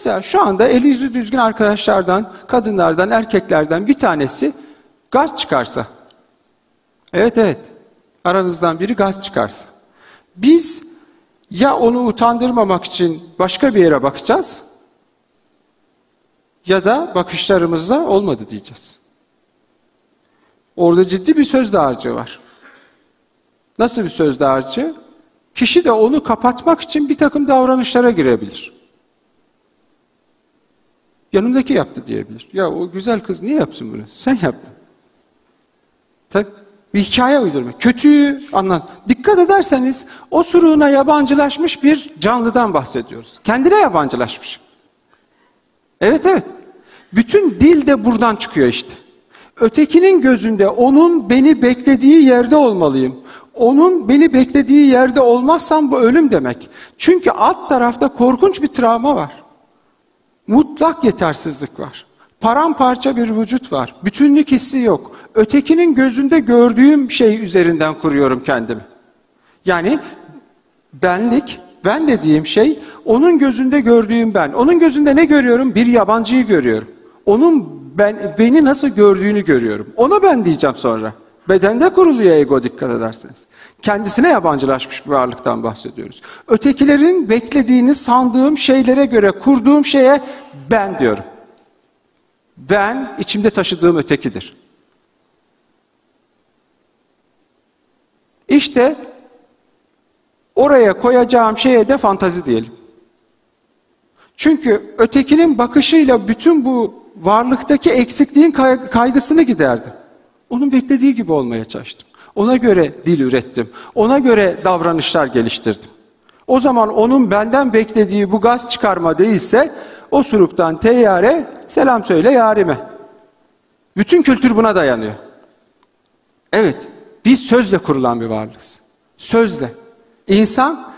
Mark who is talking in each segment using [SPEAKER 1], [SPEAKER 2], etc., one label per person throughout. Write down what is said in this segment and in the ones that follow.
[SPEAKER 1] Mesela şu anda eli yüzü düzgün arkadaşlardan, kadınlardan, erkeklerden bir tanesi gaz çıkarsa. Evet evet. Aranızdan biri gaz çıkarsa. Biz ya onu utandırmamak için başka bir yere bakacağız ya da bakışlarımızla olmadı diyeceğiz. Orada ciddi bir söz dağarcığı var. Nasıl bir söz dağarcığı? Kişi de onu kapatmak için bir takım davranışlara girebilir. Yanındaki yaptı diyebilir. Ya o güzel kız niye yapsın bunu? Sen yaptın. Tabii bir hikaye uydurma. Kötüyü anlat. Dikkat ederseniz o suruğuna yabancılaşmış bir canlıdan bahsediyoruz. Kendine yabancılaşmış. Evet evet. Bütün dil de buradan çıkıyor işte. Ötekinin gözünde onun beni beklediği yerde olmalıyım. Onun beni beklediği yerde olmazsam bu ölüm demek. Çünkü alt tarafta korkunç bir travma var. Mutlak yetersizlik var. Paramparça bir vücut var. Bütünlük hissi yok. Ötekinin gözünde gördüğüm şey üzerinden kuruyorum kendimi. Yani benlik, ben dediğim şey onun gözünde gördüğüm ben. Onun gözünde ne görüyorum? Bir yabancıyı görüyorum. Onun ben, beni nasıl gördüğünü görüyorum. Ona ben diyeceğim sonra. Bedende kuruluyor ego dikkat ederseniz. Kendisine yabancılaşmış bir varlıktan bahsediyoruz. Ötekilerin beklediğini sandığım şeylere göre kurduğum şeye ben diyorum. Ben içimde taşıdığım ötekidir. İşte oraya koyacağım şeye de fantazi diyelim. Çünkü ötekinin bakışıyla bütün bu varlıktaki eksikliğin kaygısını giderdim. Onun beklediği gibi olmaya çalıştım. Ona göre dil ürettim. Ona göre davranışlar geliştirdim. O zaman onun benden beklediği bu gaz çıkarma değilse o suruktan teyyare selam söyle yarime. Bütün kültür buna dayanıyor. Evet, biz sözle kurulan bir varlığız. Sözle. İnsan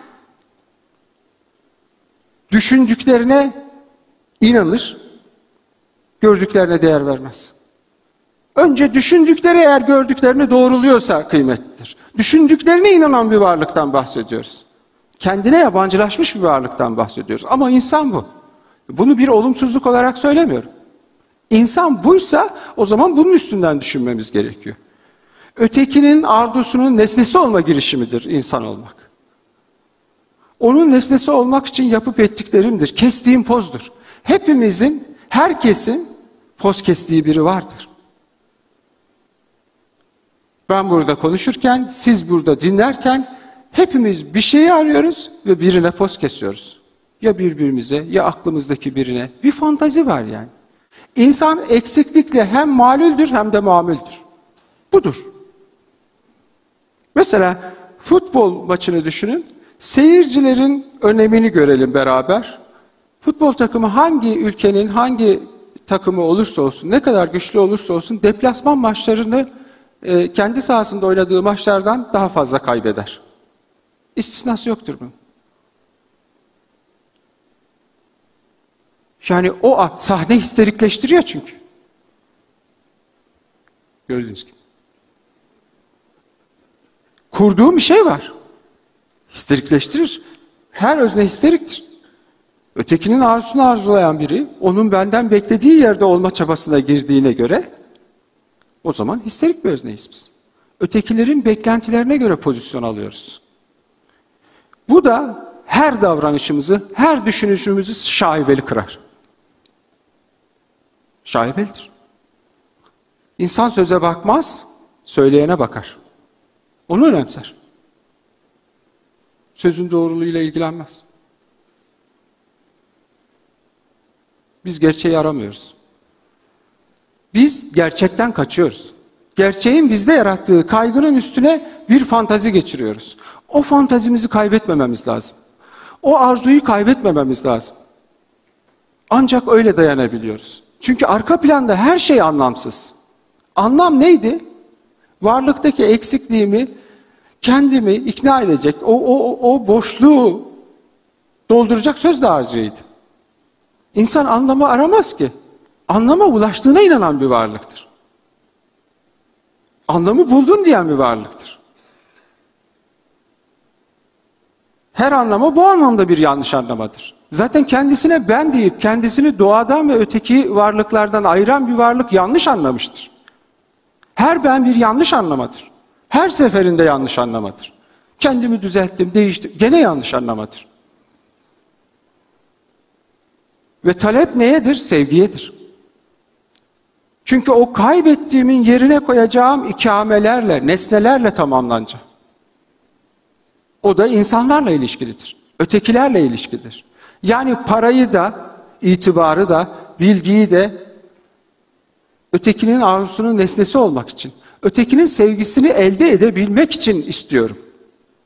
[SPEAKER 1] düşündüklerine inanır, gördüklerine değer vermez. Önce düşündükleri eğer gördüklerini doğruluyorsa kıymetlidir. Düşündüklerine inanan bir varlıktan bahsediyoruz. Kendine yabancılaşmış bir varlıktan bahsediyoruz. Ama insan bu. Bunu bir olumsuzluk olarak söylemiyorum. İnsan buysa o zaman bunun üstünden düşünmemiz gerekiyor. Ötekinin ardusunun nesnesi olma girişimidir insan olmak. Onun nesnesi olmak için yapıp ettiklerimdir. Kestiğim pozdur. Hepimizin, herkesin poz kestiği biri vardır. Ben burada konuşurken, siz burada dinlerken hepimiz bir şeyi arıyoruz ve birine poz kesiyoruz. Ya birbirimize ya aklımızdaki birine. Bir fantazi var yani. İnsan eksiklikle hem malüldür hem de mamüldür. Budur. Mesela futbol maçını düşünün. Seyircilerin önemini görelim beraber. Futbol takımı hangi ülkenin hangi takımı olursa olsun, ne kadar güçlü olursa olsun deplasman maçlarını e, kendi sahasında oynadığı maçlardan daha fazla kaybeder. İstisnası yoktur bunun. Yani o sahne histerikleştiriyor çünkü. Gördüğünüz gibi. Kurduğum bir şey var. Histerikleştirir. Her özne histeriktir. Ötekinin arzusunu arzulayan biri, onun benden beklediği yerde olma çabasına girdiğine göre, o zaman histerik bir özneyiz biz. Ötekilerin beklentilerine göre pozisyon alıyoruz. Bu da her davranışımızı, her düşünüşümüzü şaibeli kırar. Şaibelidir. İnsan söze bakmaz, söyleyene bakar. Onu önemser. Sözün doğruluğuyla ilgilenmez. Biz gerçeği aramıyoruz. Biz gerçekten kaçıyoruz. Gerçeğin bizde yarattığı kaygının üstüne bir fantazi geçiriyoruz. O fantazimizi kaybetmememiz lazım. O arzuyu kaybetmememiz lazım. Ancak öyle dayanabiliyoruz. Çünkü arka planda her şey anlamsız. Anlam neydi? Varlıktaki eksikliğimi kendimi ikna edecek, o, o, o boşluğu dolduracak söz dağarcığıydı. İnsan anlamı aramaz ki. Anlama ulaştığına inanan bir varlıktır. Anlamı buldun diyen bir varlıktır. Her anlama bu anlamda bir yanlış anlamadır. Zaten kendisine ben deyip kendisini doğadan ve öteki varlıklardan ayıran bir varlık yanlış anlamıştır. Her ben bir yanlış anlamadır. Her seferinde yanlış anlamadır. Kendimi düzelttim, değiştim. Gene yanlış anlamadır. Ve talep neyedir? Sevgiyedir. Çünkü o kaybettiğimin yerine koyacağım ikamelerle, nesnelerle tamamlanacak. O da insanlarla ilişkilidir. Ötekilerle ilişkidir. Yani parayı da, itibarı da, bilgiyi de ötekinin arzusunun nesnesi olmak için, ötekinin sevgisini elde edebilmek için istiyorum.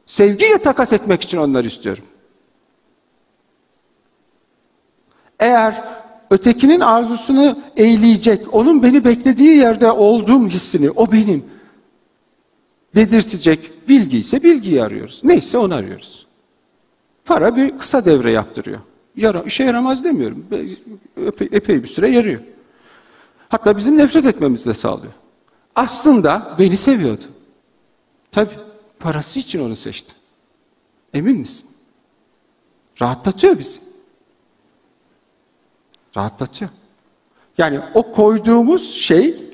[SPEAKER 1] Sevgiyle takas etmek için onları istiyorum. Eğer ötekinin arzusunu eğleyecek, onun beni beklediği yerde olduğum hissini, o benim dedirtecek bilgi ise bilgiyi arıyoruz. Neyse onu arıyoruz. Para bir kısa devre yaptırıyor. Yara, işe yaramaz demiyorum. Epey, epey bir süre yarıyor. Hatta bizim nefret etmemizi de sağlıyor. Aslında beni seviyordu. Tabi parası için onu seçti. Emin misin? Rahatlatıyor bizi. Rahatlatıyor. Yani o koyduğumuz şey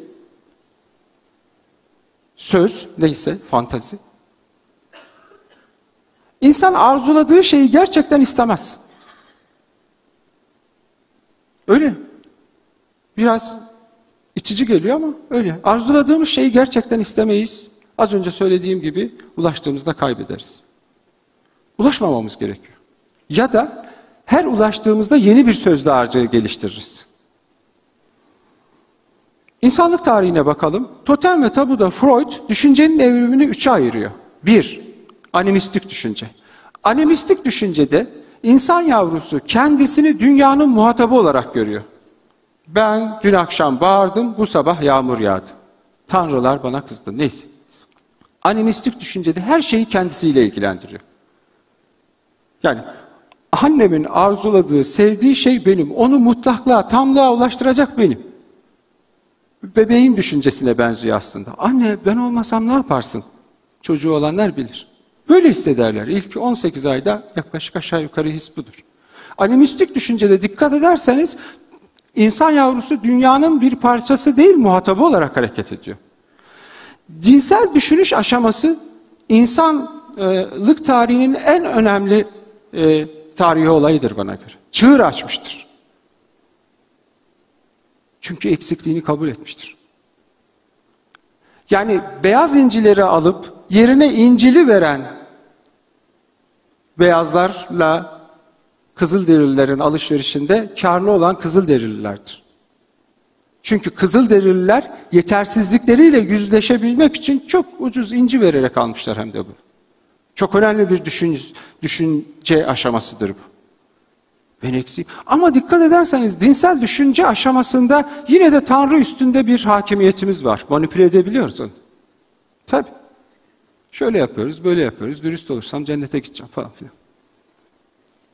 [SPEAKER 1] söz neyse fantazi. İnsan arzuladığı şeyi gerçekten istemez. Öyle. Biraz içici geliyor ama öyle. Arzuladığımız şeyi gerçekten istemeyiz. Az önce söylediğim gibi ulaştığımızda kaybederiz. Ulaşmamamız gerekiyor. Ya da her ulaştığımızda yeni bir söz dağarcığı geliştiririz. İnsanlık tarihine bakalım. Totem ve tabuda Freud düşüncenin evrimini üçe ayırıyor. Bir, animistik düşünce. Animistik düşüncede insan yavrusu kendisini dünyanın muhatabı olarak görüyor. Ben dün akşam bağırdım, bu sabah yağmur yağdı. Tanrılar bana kızdı. Neyse. Animistik düşüncede her şeyi kendisiyle ilgilendiriyor. Yani annemin arzuladığı, sevdiği şey benim. Onu mutlaklığa, tamlığa ulaştıracak benim. Bebeğin düşüncesine benziyor aslında. Anne ben olmasam ne yaparsın? Çocuğu olanlar bilir. Böyle hissederler. İlk 18 ayda yaklaşık aşağı yukarı his budur. Animistik düşüncede dikkat ederseniz insan yavrusu dünyanın bir parçası değil muhatabı olarak hareket ediyor. Cinsel düşünüş aşaması insanlık tarihinin en önemli e, tarihi olayıdır bana göre. Çığır açmıştır. Çünkü eksikliğini kabul etmiştir. Yani beyaz incileri alıp yerine incili veren beyazlarla Kızılderililerin alışverişinde karlı olan Kızılderililerdir. Çünkü Kızılderililer yetersizlikleriyle yüzleşebilmek için çok ucuz inci vererek almışlar hem de bu. Çok önemli bir düşün, düşünce aşamasıdır bu. Ben eksik. Ama dikkat ederseniz dinsel düşünce aşamasında yine de Tanrı üstünde bir hakimiyetimiz var. Manipüle edebiliyoruz onu. Tabi. Şöyle yapıyoruz, böyle yapıyoruz. Dürüst olursam cennete gideceğim falan filan.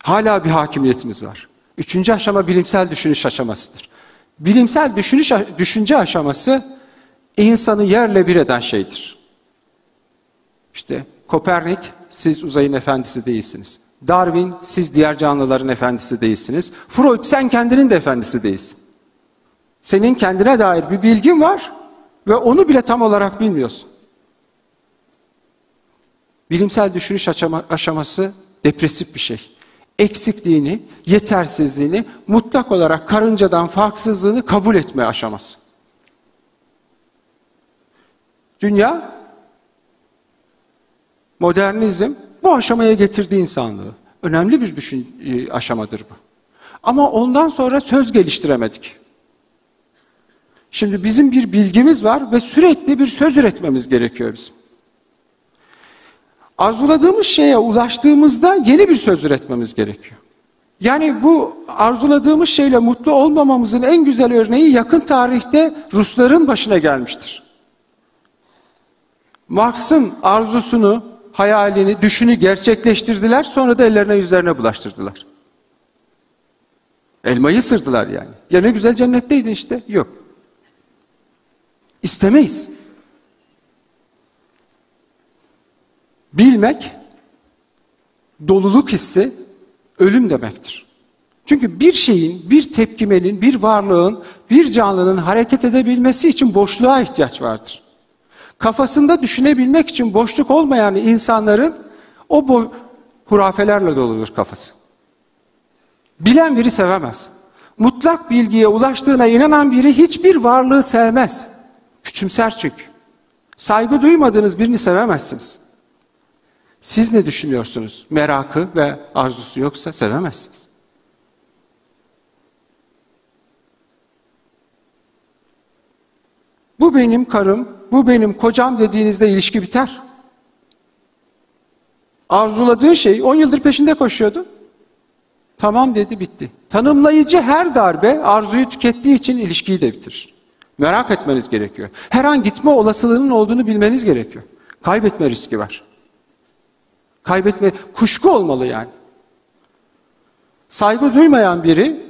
[SPEAKER 1] Hala bir hakimiyetimiz var. Üçüncü aşama bilimsel düşünüş aşamasıdır. Bilimsel düşünüş, düşünce aşaması insanı yerle bir eden şeydir. İşte Kopernik, siz uzayın efendisi değilsiniz. Darwin, siz diğer canlıların efendisi değilsiniz. Freud, sen kendinin de efendisi değilsin. Senin kendine dair bir bilgin var ve onu bile tam olarak bilmiyorsun. Bilimsel düşünüş aşaması depresif bir şey. Eksikliğini, yetersizliğini, mutlak olarak karıncadan farksızlığını kabul etme aşaması. Dünya, modernizm bu aşamaya getirdi insanlığı. Önemli bir düşün e, aşamadır bu. Ama ondan sonra söz geliştiremedik. Şimdi bizim bir bilgimiz var ve sürekli bir söz üretmemiz gerekiyor bizim. Arzuladığımız şeye ulaştığımızda yeni bir söz üretmemiz gerekiyor. Yani bu arzuladığımız şeyle mutlu olmamamızın en güzel örneği yakın tarihte Rusların başına gelmiştir. Marx'ın arzusunu, hayalini, düşünü gerçekleştirdiler, sonra da ellerine yüzlerine bulaştırdılar. Elmayı sırdılar yani. Ya ne güzel cennetteydin işte. Yok. İstemeyiz. Bilmek, doluluk hissi ölüm demektir. Çünkü bir şeyin, bir tepkimenin, bir varlığın, bir canlının hareket edebilmesi için boşluğa ihtiyaç vardır. Kafasında düşünebilmek için boşluk olmayan insanların o bo- hurafelerle doludur kafası. Bilen biri sevemez. Mutlak bilgiye ulaştığına inanan biri hiçbir varlığı sevmez. Küçümser çünkü. Saygı duymadığınız birini sevemezsiniz. Siz ne düşünüyorsunuz? Merakı ve arzusu yoksa sevemezsiniz. Bu benim karım, bu benim kocam dediğinizde ilişki biter. Arzuladığı şey 10 yıldır peşinde koşuyordu. Tamam dedi bitti. Tanımlayıcı her darbe arzuyu tükettiği için ilişkiyi de bitirir. Merak etmeniz gerekiyor. Her an gitme olasılığının olduğunu bilmeniz gerekiyor. Kaybetme riski var. Kaybetme, kuşku olmalı yani. Saygı duymayan biri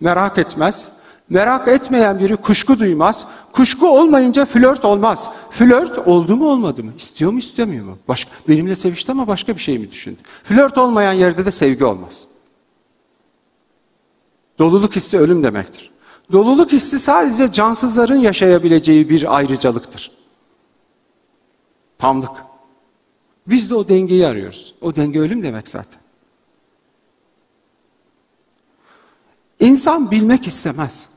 [SPEAKER 1] merak etmez. Merak etmeyen biri kuşku duymaz. Kuşku olmayınca flört olmaz. Flört oldu mu olmadı mı? İstiyor mu istemiyor mu? Başka, benimle sevişti ama başka bir şey mi düşündü? Flört olmayan yerde de sevgi olmaz. Doluluk hissi ölüm demektir. Doluluk hissi sadece cansızların yaşayabileceği bir ayrıcalıktır. Tamlık. Biz de o dengeyi arıyoruz. O denge ölüm demek zaten. İnsan bilmek istemez.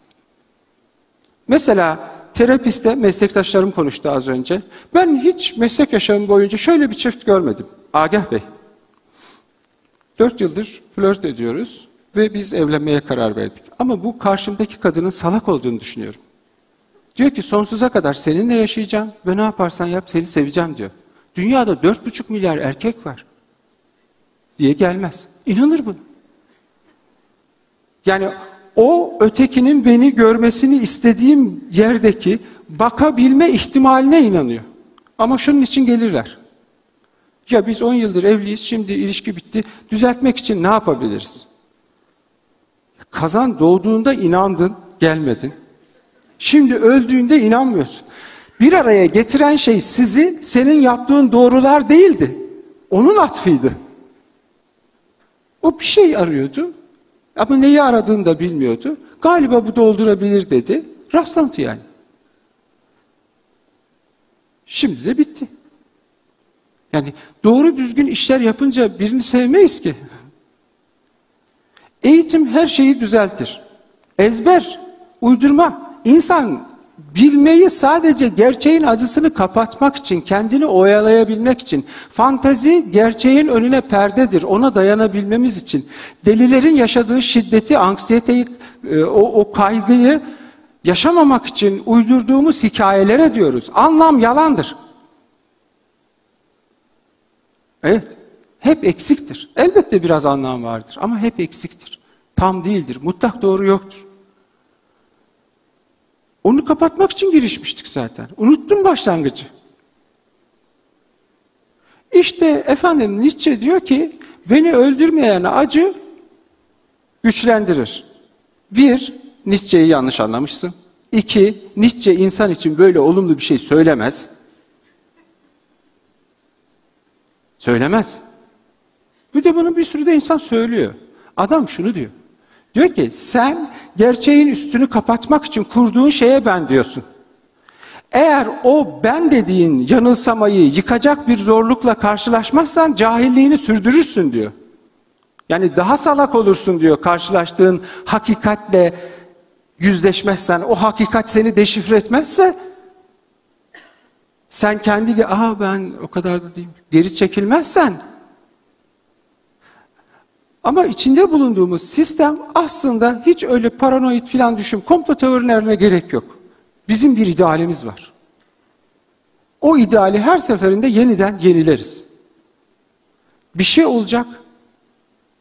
[SPEAKER 1] Mesela terapiste meslektaşlarım konuştu az önce. Ben hiç meslek yaşamım boyunca şöyle bir çift görmedim. Agah Bey. Dört yıldır flört ediyoruz ve biz evlenmeye karar verdik. Ama bu karşımdaki kadının salak olduğunu düşünüyorum. Diyor ki sonsuza kadar seninle yaşayacağım ve ne yaparsan yap seni seveceğim diyor. Dünyada dört buçuk milyar erkek var diye gelmez. İnanır bunu. Yani o ötekinin beni görmesini istediğim yerdeki bakabilme ihtimaline inanıyor. Ama şunun için gelirler. Ya biz 10 yıldır evliyiz, şimdi ilişki bitti. Düzeltmek için ne yapabiliriz? Kazan doğduğunda inandın, gelmedin. Şimdi öldüğünde inanmıyorsun. Bir araya getiren şey sizi senin yaptığın doğrular değildi. Onun atfıydı. O bir şey arıyordu. Ama neyi aradığını da bilmiyordu. Galiba bu doldurabilir dedi. Rastlantı yani. Şimdi de bitti. Yani doğru düzgün işler yapınca birini sevmeyiz ki. Eğitim her şeyi düzeltir. Ezber, uydurma. İnsan bilmeyi sadece gerçeğin acısını kapatmak için, kendini oyalayabilmek için, fantazi gerçeğin önüne perdedir, ona dayanabilmemiz için, delilerin yaşadığı şiddeti, anksiyeteyi, e, o, o kaygıyı yaşamamak için uydurduğumuz hikayelere diyoruz. Anlam yalandır. Evet, hep eksiktir. Elbette biraz anlam vardır ama hep eksiktir. Tam değildir, mutlak doğru yoktur. Onu kapatmak için girişmiştik zaten. Unuttum başlangıcı. İşte efendim Nietzsche diyor ki beni öldürmeyen acı güçlendirir. Bir, Nietzsche'yi yanlış anlamışsın. İki, Nietzsche insan için böyle olumlu bir şey söylemez. Söylemez. Bir de bunu bir sürü de insan söylüyor. Adam şunu diyor. Diyor ki sen gerçeğin üstünü kapatmak için kurduğun şeye ben diyorsun. Eğer o ben dediğin yanılsamayı yıkacak bir zorlukla karşılaşmazsan cahilliğini sürdürürsün diyor. Yani daha salak olursun diyor karşılaştığın hakikatle yüzleşmezsen, o hakikat seni deşifre etmezse sen kendi, aa ben o kadar da değilim, geri çekilmezsen ama içinde bulunduğumuz sistem aslında hiç öyle paranoid filan düşün, komplo teorilerine gerek yok. Bizim bir idealimiz var. O ideali her seferinde yeniden yenileriz. Bir şey olacak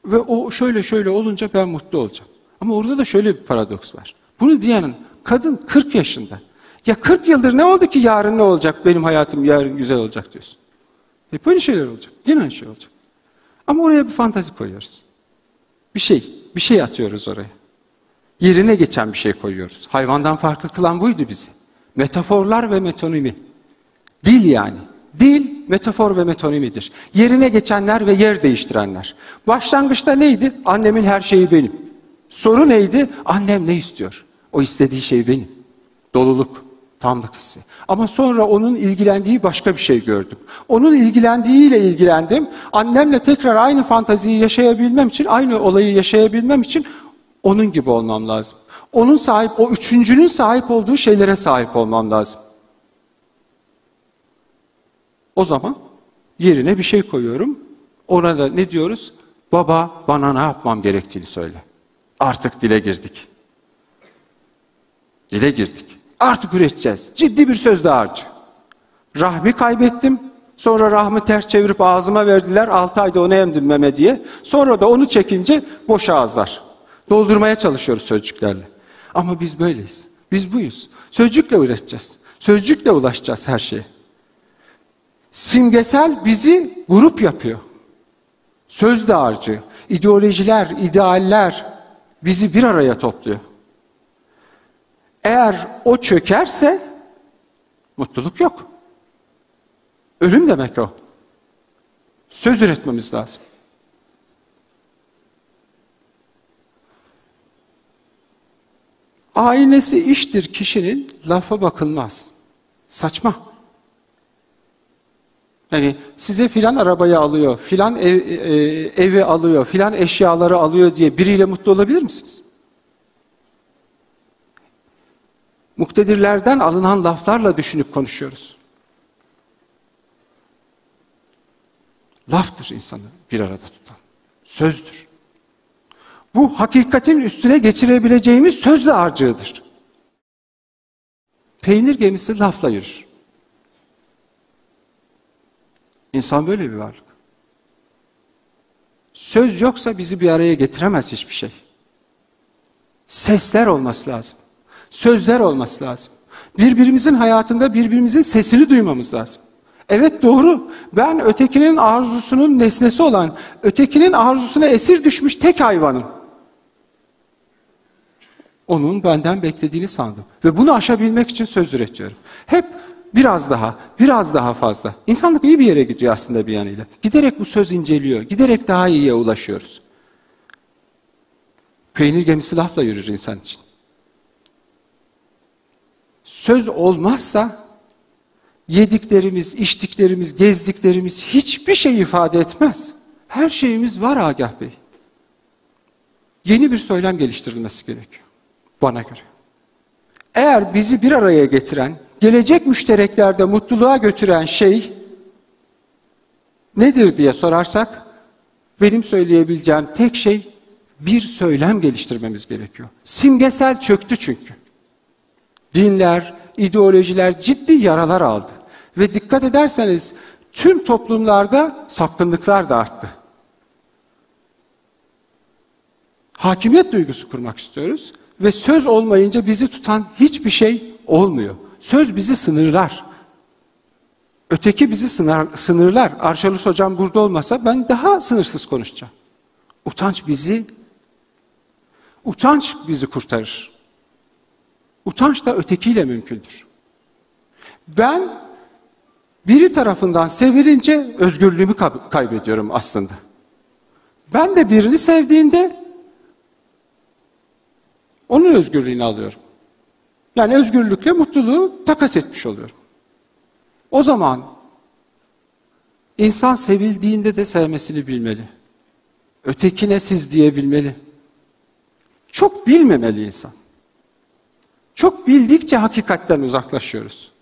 [SPEAKER 1] ve o şöyle şöyle olunca ben mutlu olacağım. Ama orada da şöyle bir paradoks var. Bunu diyenin kadın 40 yaşında. Ya 40 yıldır ne oldu ki yarın ne olacak, benim hayatım yarın güzel olacak diyorsun. Hep böyle şeyler olacak. Yine aynı şey olacak. Ama oraya bir fantazi koyuyoruz. Bir şey, bir şey atıyoruz oraya. Yerine geçen bir şey koyuyoruz. Hayvandan farklı kılan buydu bizi. Metaforlar ve metonimi. Dil yani. Dil, metafor ve metonimidir. Yerine geçenler ve yer değiştirenler. Başlangıçta neydi? Annemin her şeyi benim. Soru neydi? Annem ne istiyor? O istediği şey benim. Doluluk, tamlık hissi. Ama sonra onun ilgilendiği başka bir şey gördüm. Onun ilgilendiğiyle ilgilendim. Annemle tekrar aynı fantaziyi yaşayabilmem için, aynı olayı yaşayabilmem için onun gibi olmam lazım. Onun sahip, o üçüncünün sahip olduğu şeylere sahip olmam lazım. O zaman yerine bir şey koyuyorum. Ona da ne diyoruz? Baba bana ne yapmam gerektiğini söyle. Artık dile girdik. Dile girdik. Artık üreteceğiz. Ciddi bir söz dağarcı. Rahmi kaybettim. Sonra rahmi ters çevirip ağzıma verdiler. Altı ayda onu emdim meme diye. Sonra da onu çekince boş ağızlar. Doldurmaya çalışıyoruz sözcüklerle. Ama biz böyleyiz. Biz buyuz. Sözcükle üreteceğiz. Sözcükle ulaşacağız her şeye. Simgesel bizi grup yapıyor. Söz dağarcığı, ideolojiler, idealler bizi bir araya topluyor. Eğer o çökerse mutluluk yok. Ölüm demek o. Söz üretmemiz lazım. Aynesi iştir kişinin lafa bakılmaz. Saçma. Yani size filan arabayı alıyor, filan ev, e, evi alıyor, filan eşyaları alıyor diye biriyle mutlu olabilir misiniz? Muktedirlerden alınan laflarla düşünüp konuşuyoruz. Laftır insanı bir arada tutan. Sözdür. Bu hakikatin üstüne geçirebileceğimiz sözle harcığıdır. Peynir gemisi lafla yürür. İnsan böyle bir varlık. Söz yoksa bizi bir araya getiremez hiçbir şey. Sesler olması lazım. Sözler olması lazım. Birbirimizin hayatında birbirimizin sesini duymamız lazım. Evet doğru. Ben ötekinin arzusunun nesnesi olan, ötekinin arzusuna esir düşmüş tek hayvanım. Onun benden beklediğini sandım. Ve bunu aşabilmek için söz üretiyorum. Hep biraz daha, biraz daha fazla. İnsanlık iyi bir yere gidiyor aslında bir yanıyla. Giderek bu söz inceliyor. Giderek daha iyiye ulaşıyoruz. Peynir gemisi lafla yürür insan için. Söz olmazsa yediklerimiz, içtiklerimiz, gezdiklerimiz hiçbir şey ifade etmez. Her şeyimiz var Agah Bey. Yeni bir söylem geliştirilmesi gerekiyor bana göre. Eğer bizi bir araya getiren, gelecek müştereklerde mutluluğa götüren şey nedir diye sorarsak benim söyleyebileceğim tek şey bir söylem geliştirmemiz gerekiyor. Simgesel çöktü çünkü. Dinler, ideolojiler ciddi yaralar aldı. Ve dikkat ederseniz tüm toplumlarda sapkınlıklar da arttı. Hakimiyet duygusu kurmak istiyoruz ve söz olmayınca bizi tutan hiçbir şey olmuyor. Söz bizi sınırlar. Öteki bizi sınır, sınırlar. Arşalus hocam burada olmasa ben daha sınırsız konuşacağım. Utanç bizi utanç bizi kurtarır. Utanç da ötekiyle mümkündür. Ben biri tarafından sevilince özgürlüğümü kaybediyorum aslında. Ben de birini sevdiğinde onun özgürlüğünü alıyorum. Yani özgürlükle mutluluğu takas etmiş oluyorum. O zaman insan sevildiğinde de sevmesini bilmeli. Ötekine siz diyebilmeli. Çok bilmemeli insan. Çok bildikçe hakikatten uzaklaşıyoruz.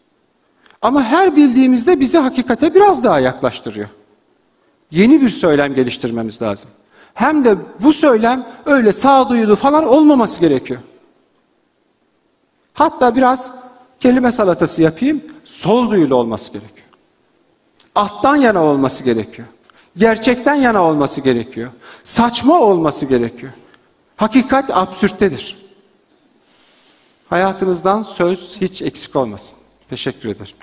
[SPEAKER 1] Ama her bildiğimizde bizi hakikate biraz daha yaklaştırıyor. Yeni bir söylem geliştirmemiz lazım. Hem de bu söylem öyle sağduyulu falan olmaması gerekiyor. Hatta biraz kelime salatası yapayım. Sol duyulu olması gerekiyor. Alttan yana olması gerekiyor. Gerçekten yana olması gerekiyor. Saçma olması gerekiyor. Hakikat absürttedir. Hayatınızdan söz hiç eksik olmasın. Teşekkür ederim.